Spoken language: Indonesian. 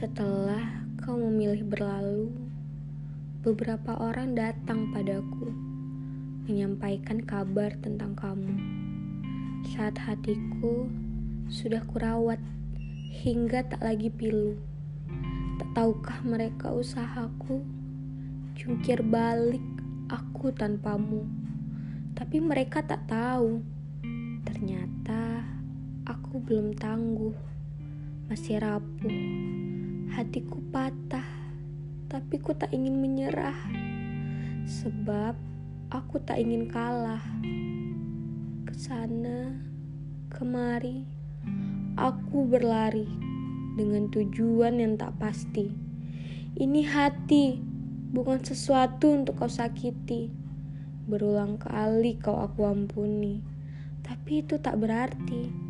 Setelah kau memilih berlalu, beberapa orang datang padaku menyampaikan kabar tentang kamu. Saat hatiku sudah kurawat hingga tak lagi pilu. Tak tahukah mereka usahaku jungkir balik aku tanpamu. Tapi mereka tak tahu. Ternyata aku belum tangguh. Masih rapuh. Hatiku patah. Tapi ku tak ingin menyerah. Sebab aku tak ingin kalah. Ke sana, kemari, aku berlari dengan tujuan yang tak pasti. Ini hati, bukan sesuatu untuk kau sakiti. Berulang kali kau aku ampuni, tapi itu tak berarti